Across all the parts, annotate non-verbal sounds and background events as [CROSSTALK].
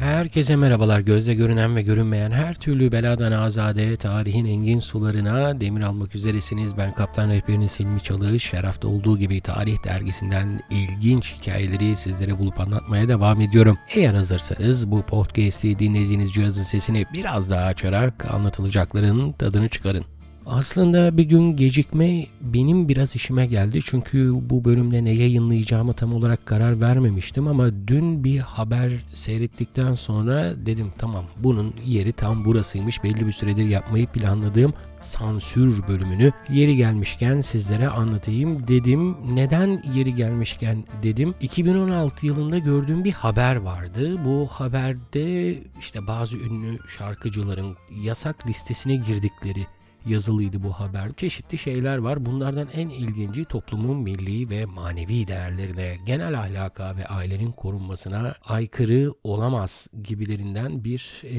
Herkese merhabalar. Gözle görünen ve görünmeyen her türlü beladan azade, tarihin engin sularına demir almak üzeresiniz. Ben Kaptan Rehberiniz Hilmi Çalış. Her hafta olduğu gibi Tarih Dergisi'nden ilginç hikayeleri sizlere bulup anlatmaya devam ediyorum. Eğer hazırsanız bu podcast'i dinlediğiniz cihazın sesini biraz daha açarak anlatılacakların tadını çıkarın. Aslında bir gün gecikme benim biraz işime geldi çünkü bu bölümde ne yayınlayacağımı tam olarak karar vermemiştim ama dün bir haber seyrettikten sonra dedim tamam bunun yeri tam burasıymış belli bir süredir yapmayı planladığım sansür bölümünü yeri gelmişken sizlere anlatayım dedim. Neden yeri gelmişken dedim. 2016 yılında gördüğüm bir haber vardı. Bu haberde işte bazı ünlü şarkıcıların yasak listesine girdikleri yazılıydı bu haber. Çeşitli şeyler var. Bunlardan en ilginci toplumun milli ve manevi değerlerine, genel ahlaka ve ailenin korunmasına aykırı olamaz gibilerinden bir e,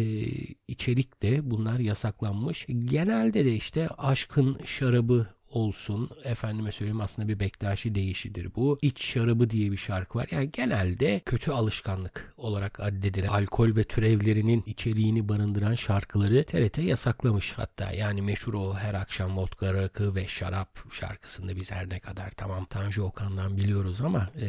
içerik de bunlar yasaklanmış. Genelde de işte aşkın şarabı olsun. Efendime söyleyeyim aslında bir Bektaşi deyişidir bu. İç şarabı diye bir şarkı var. Yani genelde kötü alışkanlık olarak addedilen alkol ve türevlerinin içeriğini barındıran şarkıları TRT yasaklamış hatta. Yani meşhur o her akşam vodka, rakı ve şarap şarkısında biz her ne kadar tamam Tanju Okan'dan biliyoruz ama e,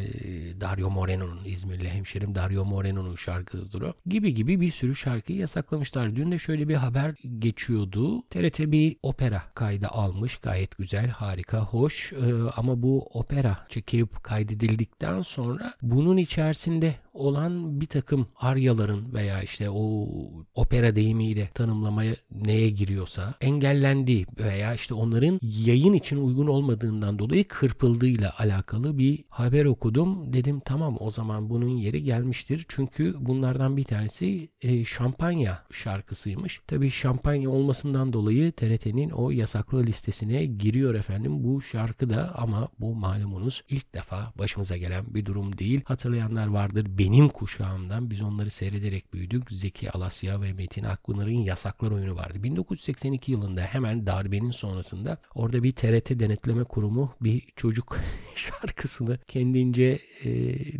Dario Moreno'nun İzmirli hemşerim Dario Moreno'nun şarkısıdır o. Gibi gibi bir sürü şarkıyı yasaklamışlar. Dün de şöyle bir haber geçiyordu. TRT bir opera kaydı almış. Gayet güzel güzel, harika, hoş. Ee, ama bu opera çekilip kaydedildikten sonra bunun içerisinde olan bir takım aryaların veya işte o opera deyimiyle tanımlamaya neye giriyorsa engellendiği veya işte onların yayın için uygun olmadığından dolayı kırpıldığıyla alakalı bir haber okudum. Dedim tamam o zaman bunun yeri gelmiştir. Çünkü bunlardan bir tanesi e, şampanya şarkısıymış. Tabii şampanya olmasından dolayı TRT'nin o yasaklı listesine giriyor efendim bu şarkı da ama bu malumunuz ilk defa başımıza gelen bir durum değil. Hatırlayanlar vardır. Benim benim kuşağımdan biz onları seyrederek büyüdük. Zeki Alasya ve Metin Akpınar'ın Yasaklar oyunu vardı. 1982 yılında hemen darbenin sonrasında orada bir TRT denetleme kurumu bir çocuk şarkısını kendince e,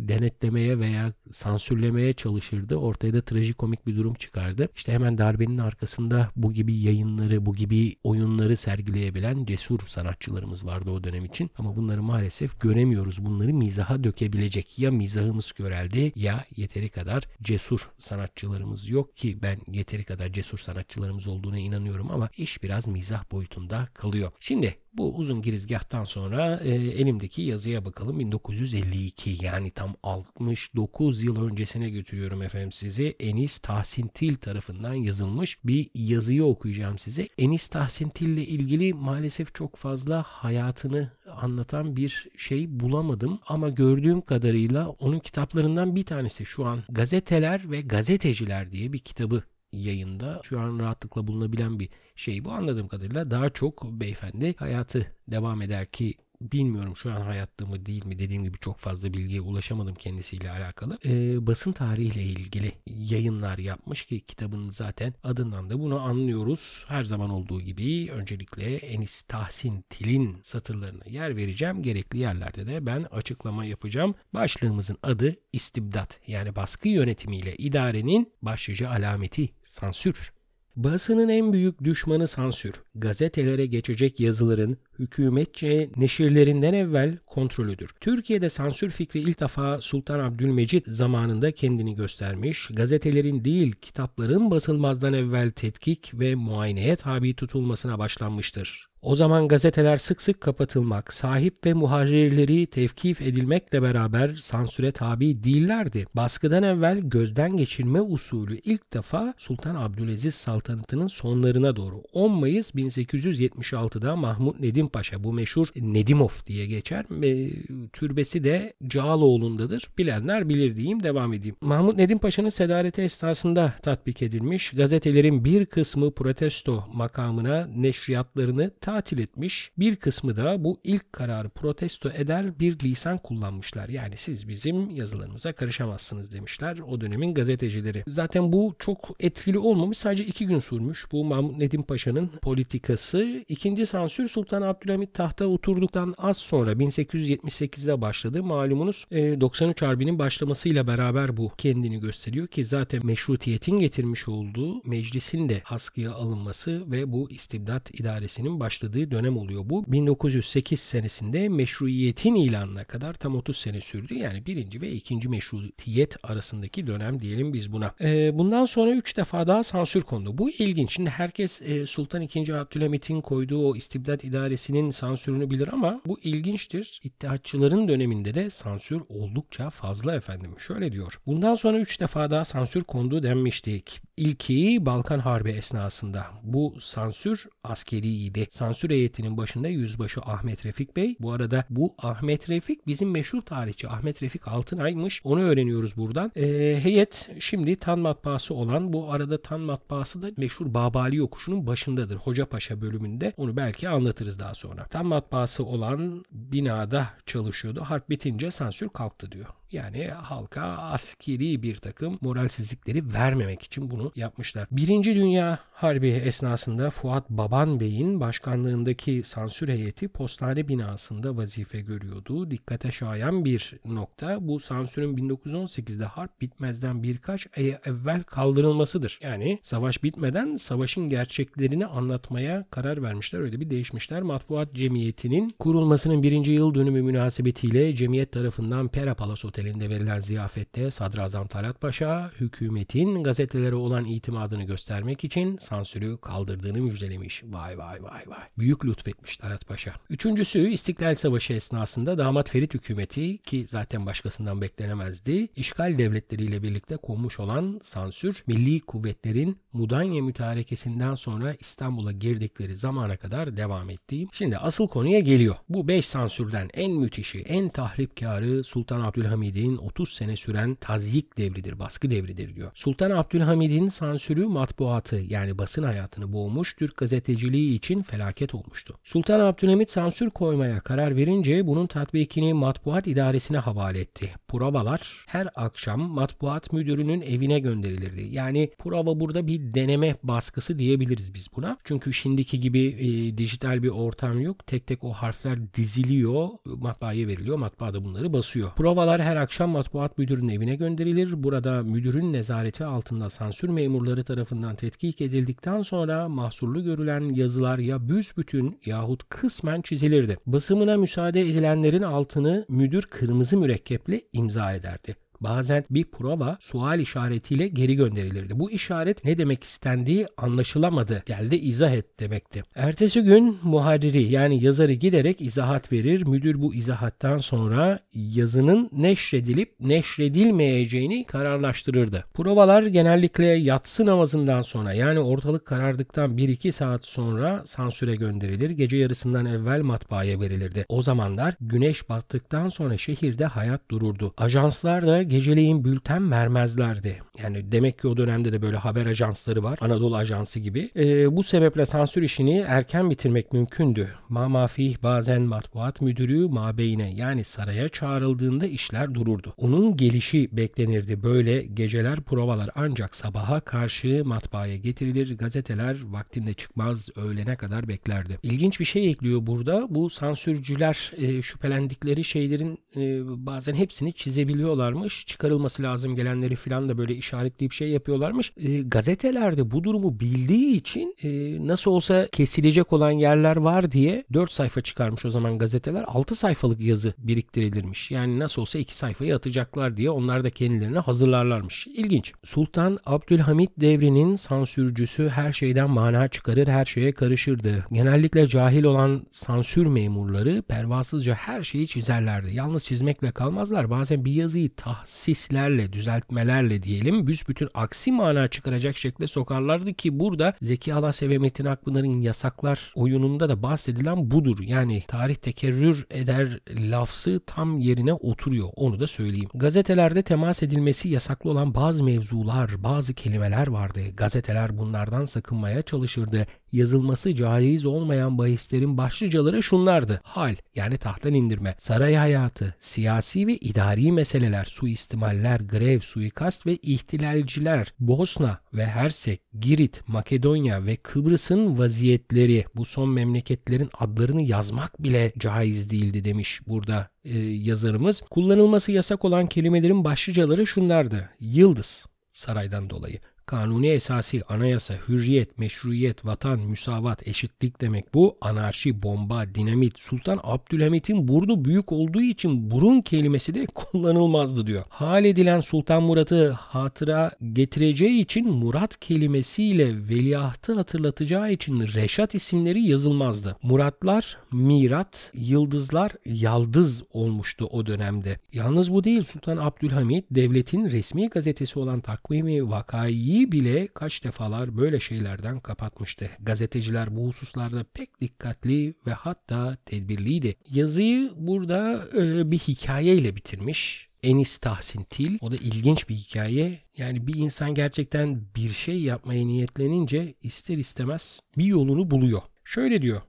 denetlemeye veya sansürlemeye çalışırdı. Ortaya da trajikomik bir durum çıkardı. İşte hemen darbenin arkasında bu gibi yayınları, bu gibi oyunları sergileyebilen cesur sanatçılarımız vardı o dönem için. Ama bunları maalesef göremiyoruz. Bunları mizaha dökebilecek ya mizahımız köreldi ya yeteri kadar cesur sanatçılarımız yok ki ben yeteri kadar cesur sanatçılarımız olduğuna inanıyorum ama iş biraz mizah boyutunda kalıyor. Şimdi bu uzun girizgahtan sonra e, elimdeki yazıya bakalım. 1952 yani tam 69 yıl öncesine götürüyorum efendim sizi. Enis Tahsin Til tarafından yazılmış bir yazıyı okuyacağım size. Enis Tahsin Til ile ilgili maalesef çok fazla hayatını anlatan bir şey bulamadım ama gördüğüm kadarıyla onun kitaplarından bir tanesi şu an Gazeteler ve Gazeteciler diye bir kitabı yayında şu an rahatlıkla bulunabilen bir şey bu. Anladığım kadarıyla daha çok beyefendi hayatı devam eder ki bilmiyorum şu an hayatta mı değil mi dediğim gibi çok fazla bilgiye ulaşamadım kendisiyle alakalı. Ee, basın tarihiyle ilgili yayınlar yapmış ki kitabın zaten adından da bunu anlıyoruz. Her zaman olduğu gibi öncelikle Enis Tahsin Til'in satırlarına yer vereceğim. Gerekli yerlerde de ben açıklama yapacağım. Başlığımızın adı istibdat yani baskı yönetimiyle idarenin başlıca alameti sansür. Basının en büyük düşmanı sansür. Gazetelere geçecek yazıların hükümetçe neşirlerinden evvel kontrolüdür. Türkiye'de sansür fikri ilk defa Sultan Abdülmecit zamanında kendini göstermiş, gazetelerin değil kitapların basılmazdan evvel tetkik ve muayeneye tabi tutulmasına başlanmıştır. O zaman gazeteler sık sık kapatılmak, sahip ve muharrirleri tevkif edilmekle beraber sansüre tabi değillerdi. Baskıdan evvel gözden geçirme usulü ilk defa Sultan Abdülaziz saltanatının sonlarına doğru 10 Mayıs 1876'da Mahmut Nedim Paşa bu meşhur Nedimov diye geçer. E, türbesi de Cağaloğlu'ndadır. Bilenler bilir diyeyim devam edeyim. Mahmut Nedim Paşa'nın sedaleti esnasında tatbik edilmiş. Gazetelerin bir kısmı protesto makamına neşriyatlarını tatil etmiş. Bir kısmı da bu ilk kararı protesto eder bir lisan kullanmışlar. Yani siz bizim yazılarımıza karışamazsınız demişler o dönemin gazetecileri. Zaten bu çok etkili olmamış. Sadece iki gün sürmüş. Bu Mahmut Nedim Paşa'nın politikası. İkinci sansür Sultan Abdülhamit tahta oturduktan az sonra 1878'de başladı. Malumunuz 93 Harbi'nin başlamasıyla beraber bu kendini gösteriyor ki zaten meşrutiyetin getirmiş olduğu meclisin de askıya alınması ve bu istibdat idaresinin başladığı dönem oluyor bu. 1908 senesinde meşruiyetin ilanına kadar tam 30 sene sürdü. Yani birinci ve ikinci meşrutiyet arasındaki dönem diyelim biz buna. Ee, bundan sonra 3 defa daha sansür kondu. Bu ilginç. Şimdi herkes e, Sultan II. Abdülhamit'in koyduğu o istibdat idaresinin sansürünü bilir ama bu ilginçtir. İttihatçıların döneminde de sansür oldukça fazla efendim. Şöyle diyor. Bundan sonra 3 defa daha sansür kondu denmiştik. İlki Balkan Harbi esnasında. Bu sansür askeriydi. Sansür heyetinin başında Yüzbaşı Ahmet Refik Bey. Bu arada bu Ahmet Refik bizim meşhur tarihçi Ahmet Refik Altınay'mış. Onu öğreniyoruz buradan. E, heyet şimdi Tan matbaası olan bu arada Tan matbaası da meşhur Babali yokuşunun başındadır. Hoca Paşa bölümünde. Onu belki anlatırız daha sonra. Tan matbaası olan binada çalışıyordu. Harp bitince sansür kalktı diyor. Yani halka askeri bir takım moralsizlikleri vermemek için bunu yapmışlar. Birinci Dünya Harbi esnasında Fuat Baban Bey'in başkanlığındaki sansür heyeti postane binasında vazife görüyordu. Dikkate şayan bir nokta bu sansürün 1918'de harp bitmezden birkaç ay evvel kaldırılmasıdır. Yani savaş bitmeden savaşın gerçeklerini anlatmaya karar vermişler. Öyle bir değişmişler. Matbuat Cemiyeti'nin kurulmasının birinci yıl dönümü münasebetiyle cemiyet tarafından Pera Palas Oteli'nde verilen ziyafette Sadrazam Talat Paşa hükümetin gazetelere olan itimadını göstermek için sansürü kaldırdığını müjdelemiş. Vay vay vay vay. Büyük lütfetmiş Talat Paşa. Üçüncüsü İstiklal Savaşı esnasında damat Ferit hükümeti ki zaten başkasından beklenemezdi. işgal devletleriyle birlikte konmuş olan sansür milli kuvvetlerin Mudanya mütarekesinden sonra İstanbul'a girdikleri zamana kadar devam etti. Şimdi asıl konuya geliyor. Bu 5 sansürden en müthişi, en tahripkarı Sultan Abdülhamid'in 30 sene süren tazyik devridir, baskı devridir diyor. Sultan Abdülhamid'in sansürü matbuatı yani basın hayatını boğmuş, Türk gazeteciliği için felaket olmuştu. Sultan Abdülhamit sansür koymaya karar verince bunun tatbikini matbuat idaresine havale etti. Provalar her akşam matbuat müdürünün evine gönderilirdi. Yani prova burada bir deneme baskısı diyebiliriz biz buna. Çünkü şimdiki gibi e, dijital bir ortam yok. Tek tek o harfler diziliyor, matbaaya veriliyor. Matbaa da bunları basıyor. Provalar her akşam matbuat müdürünün evine gönderilir. Burada müdürün nezareti altında sansür memurları tarafından tetkik edildikten sonra mahsurlu görülen yazılar ya büsbütün yahut kısmen çizilirdi. Basımına müsaade edilenlerin altını müdür kırmızı mürekkeple imza ederdi. Bazen bir prova sual işaretiyle geri gönderilirdi. Bu işaret ne demek istendiği anlaşılamadı. Geldi izah et demekti. Ertesi gün muharriri yani yazarı giderek izahat verir. Müdür bu izahattan sonra yazının neşredilip neşredilmeyeceğini kararlaştırırdı. Provalar genellikle yatsı namazından sonra yani ortalık karardıktan 1-2 saat sonra sansüre gönderilir. Gece yarısından evvel matbaaya verilirdi. O zamanlar güneş battıktan sonra şehirde hayat dururdu. Ajanslar da geceleyin bülten vermezlerdi. Yani demek ki o dönemde de böyle haber ajansları var. Anadolu Ajansı gibi. E, bu sebeple sansür işini erken bitirmek mümkündü. Ma mafih bazen matbuat müdürü mabeyine yani saraya çağrıldığında işler dururdu. Onun gelişi beklenirdi. Böyle geceler provalar ancak sabaha karşı matbaaya getirilir. Gazeteler vaktinde çıkmaz öğlene kadar beklerdi. İlginç bir şey ekliyor burada. Bu sansürcüler e, şüphelendikleri şeylerin e, bazen hepsini çizebiliyorlarmış çıkarılması lazım gelenleri falan da böyle işaretleyip şey yapıyorlarmış. E, gazetelerde bu durumu bildiği için e, nasıl olsa kesilecek olan yerler var diye 4 sayfa çıkarmış o zaman gazeteler. 6 sayfalık yazı biriktirilirmiş. Yani nasıl olsa 2 sayfayı atacaklar diye onlar da kendilerine hazırlarlarmış. İlginç. Sultan Abdülhamit devrinin sansürcüsü her şeyden mana çıkarır, her şeye karışırdı. Genellikle cahil olan sansür memurları pervasızca her şeyi çizerlerdi. Yalnız çizmekle kalmazlar. Bazen bir yazıyı tahsis tahsislerle, düzeltmelerle diyelim büsbütün aksi mana çıkaracak şekilde sokarlardı ki burada Zeki Alasya ve Metin Akpınar'ın yasaklar oyununda da bahsedilen budur. Yani tarih tekerrür eder lafzı tam yerine oturuyor. Onu da söyleyeyim. Gazetelerde temas edilmesi yasaklı olan bazı mevzular, bazı kelimeler vardı. Gazeteler bunlardan sakınmaya çalışırdı. Yazılması caiz olmayan bahislerin başlıcaları şunlardı. Hal yani tahttan indirme, saray hayatı, siyasi ve idari meseleler, suistimaller, grev, suikast ve ihtilalciler, Bosna ve Hersek, Girit, Makedonya ve Kıbrıs'ın vaziyetleri bu son memleketlerin adlarını yazmak bile caiz değildi demiş burada e, yazarımız. Kullanılması yasak olan kelimelerin başlıcaları şunlardı. Yıldız saraydan dolayı. Kanuni esası, anayasa, hürriyet, meşruiyet, vatan, müsavat, eşitlik demek bu. Anarşi, bomba, dinamit. Sultan Abdülhamit'in burnu büyük olduğu için burun kelimesi de [LAUGHS] kullanılmazdı diyor. Hal edilen Sultan Murat'ı hatıra getireceği için Murat kelimesiyle veliahtı hatırlatacağı için Reşat isimleri yazılmazdı. Muratlar Mirat, Yıldızlar Yaldız olmuştu o dönemde. Yalnız bu değil Sultan Abdülhamit devletin resmi gazetesi olan Takvimi Vakai'yi bile kaç defalar böyle şeylerden kapatmıştı. Gazeteciler bu hususlarda pek dikkatli ve hatta tedbirliydi. Yazıyı burada e, bir hikayeyle bitirmiş. Enis Tahsin Til. O da ilginç bir hikaye. Yani bir insan gerçekten bir şey yapmaya niyetlenince ister istemez bir yolunu buluyor. Şöyle diyor.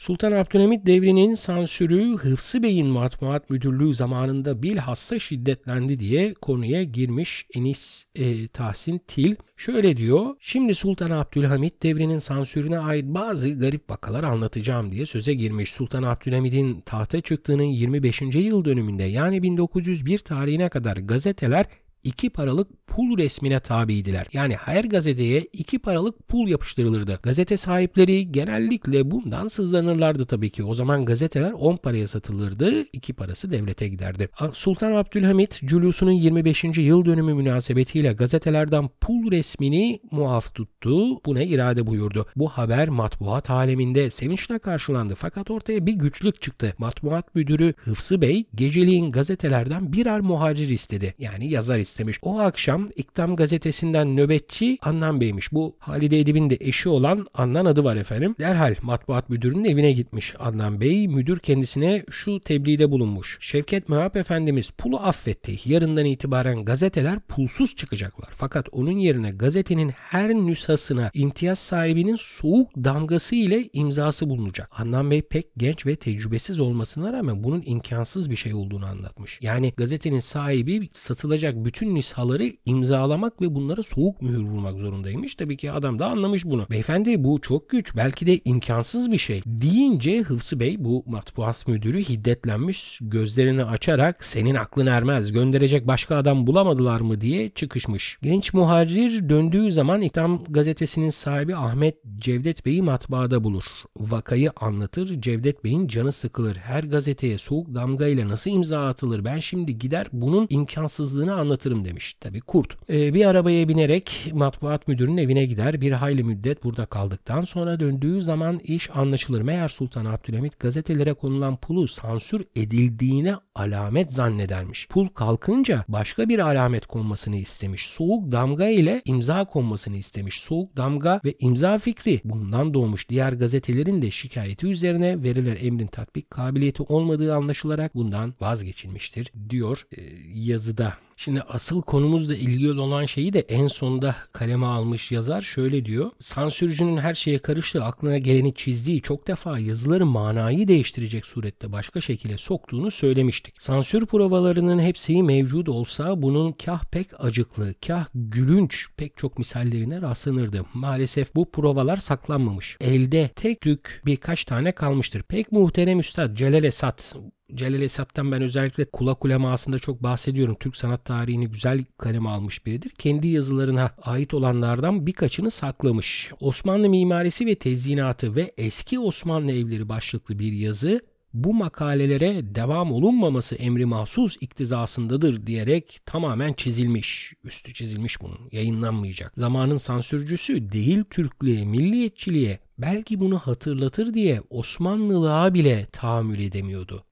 Sultan Abdülhamit devrinin sansürü Hıfsı Bey'in matbuat müdürlüğü zamanında bilhassa şiddetlendi diye konuya girmiş Enis e, Tahsin Til. Şöyle diyor, şimdi Sultan Abdülhamit devrinin sansürüne ait bazı garip vakalar anlatacağım diye söze girmiş. Sultan Abdülhamid'in tahta çıktığının 25. yıl dönümünde yani 1901 tarihine kadar gazeteler iki paralık pul resmine tabiydiler. Yani her gazeteye iki paralık pul yapıştırılırdı. Gazete sahipleri genellikle bundan sızlanırlardı tabii ki. O zaman gazeteler 10 paraya satılırdı, 2 parası devlete giderdi. Sultan Abdülhamit Culusu'nun 25. yıl dönümü münasebetiyle gazetelerden pul resmini muaf tuttu. Buna irade buyurdu. Bu haber matbuat aleminde sevinçle karşılandı. Fakat ortaya bir güçlük çıktı. Matbuat müdürü Hıfsı Bey geceliğin gazetelerden birer muhacir istedi. Yani yazar istemiş. O akşam İktam gazetesinden nöbetçi Annan Bey'miş. Bu Halide Edip'in de eşi olan Annan adı var efendim. Derhal matbuat müdürünün evine gitmiş Annan Bey. Müdür kendisine şu tebliğde bulunmuş. Şevket Mehap Efendimiz pulu affetti. Yarından itibaren gazeteler pulsuz çıkacaklar. Fakat onun yerine gazetenin her nüshasına imtiyaz sahibinin soğuk damgası ile imzası bulunacak. Annan Bey pek genç ve tecrübesiz olmasına rağmen bunun imkansız bir şey olduğunu anlatmış. Yani gazetenin sahibi satılacak bütün nüshaları imzalamak ve bunlara soğuk mühür vurmak zorundaymış. Tabii ki adam da anlamış bunu. Beyefendi bu çok güç belki de imkansız bir şey deyince Hıfsı Bey bu matbuat müdürü hiddetlenmiş gözlerini açarak senin aklın ermez gönderecek başka adam bulamadılar mı diye çıkışmış. Genç muhacir döndüğü zaman İktam gazetesinin sahibi Ahmet Cevdet Bey'i matbaada bulur. Vakayı anlatır Cevdet Bey'in canı sıkılır. Her gazeteye soğuk damga ile nasıl imza atılır ben şimdi gider bunun imkansızlığını anlatırım demiş. Tabi kurt. Ee, bir arabaya binerek matbuat müdürünün evine gider. Bir hayli müddet burada kaldıktan sonra döndüğü zaman iş anlaşılır. Meğer Sultan Abdülhamit gazetelere konulan pulu sansür edildiğine alamet zannedermiş. Pul kalkınca başka bir alamet konmasını istemiş. Soğuk damga ile imza konmasını istemiş. Soğuk damga ve imza fikri bundan doğmuş. Diğer gazetelerin de şikayeti üzerine verilen emrin tatbik kabiliyeti olmadığı anlaşılarak bundan vazgeçilmiştir diyor e, yazıda. Şimdi asıl konumuzla ilgili olan şeyi de en sonda kaleme almış yazar şöyle diyor. Sansürcünün her şeye karıştığı, aklına geleni çizdiği çok defa yazıları manayı değiştirecek surette başka şekilde soktuğunu söylemiştik. Sansür provalarının hepsi mevcut olsa bunun kah pek acıklı, kah gülünç pek çok misallerine rastlanırdı. Maalesef bu provalar saklanmamış. Elde tek tük birkaç tane kalmıştır. Pek muhterem üstad Celal Esat Celal Esat'tan ben özellikle kulak ulemasında çok bahsediyorum. Türk sanat tarihini güzel kaleme almış biridir. Kendi yazılarına ait olanlardan birkaçını saklamış. Osmanlı mimarisi ve tezyinatı ve eski Osmanlı evleri başlıklı bir yazı bu makalelere devam olunmaması emri mahsus iktizasındadır diyerek tamamen çizilmiş. Üstü çizilmiş bunun. Yayınlanmayacak. Zamanın sansürcüsü değil Türklüğe, milliyetçiliğe belki bunu hatırlatır diye Osmanlılığa bile tahammül edemiyordu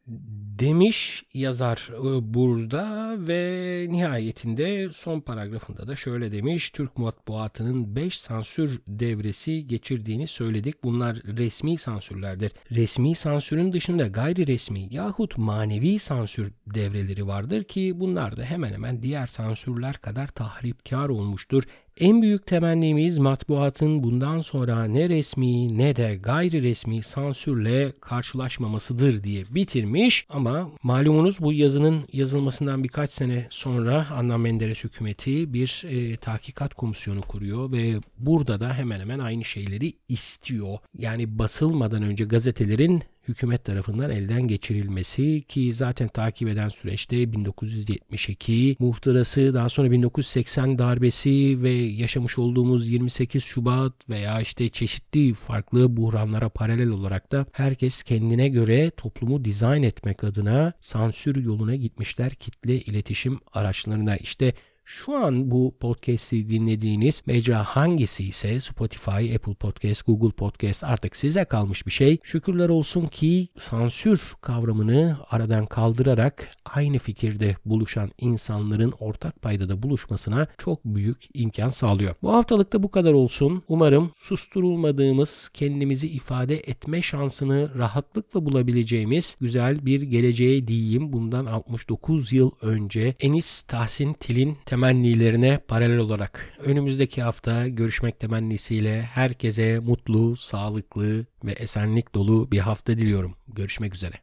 demiş yazar e, burada ve nihayetinde son paragrafında da şöyle demiş. Türk matbuatının 5 sansür devresi geçirdiğini söyledik. Bunlar resmi sansürlerdir. Resmi sansürün dışında gayri resmi yahut manevi sansür devreleri vardır ki bunlar da hemen hemen diğer sansürler kadar tahripkar olmuştur En büyük temennimiz matbuatın bundan sonra ne resmi ne de gayri resmi sansürle karşılaşmamasıdır diye bitirmiş ama malumunuz bu yazının yazılmasından birkaç sene sonra Adnan Menderes hükümeti bir e, tahkikat komisyonu kuruyor ve burada da hemen hemen aynı şeyleri istiyor. Yani basılmadan önce gazetelerin hükümet tarafından elden geçirilmesi ki zaten takip eden süreçte 1972 muhtırası daha sonra 1980 darbesi ve yaşamış olduğumuz 28 Şubat veya işte çeşitli farklı buhranlara paralel olarak da herkes kendine göre toplumu dizayn etmek adına sansür yoluna gitmişler kitle iletişim araçlarına. İşte şu an bu podcast'i dinlediğiniz mecra hangisi ise Spotify, Apple Podcast, Google Podcast artık size kalmış bir şey. Şükürler olsun ki sansür kavramını aradan kaldırarak aynı fikirde buluşan insanların ortak paydada buluşmasına çok büyük imkan sağlıyor. Bu haftalıkta bu kadar olsun. Umarım susturulmadığımız, kendimizi ifade etme şansını rahatlıkla bulabileceğimiz güzel bir geleceğe diyeyim. Bundan 69 yıl önce Enis Tahsin Til'in temennilerine paralel olarak önümüzdeki hafta görüşmek temennisiyle herkese mutlu, sağlıklı ve esenlik dolu bir hafta diliyorum. Görüşmek üzere.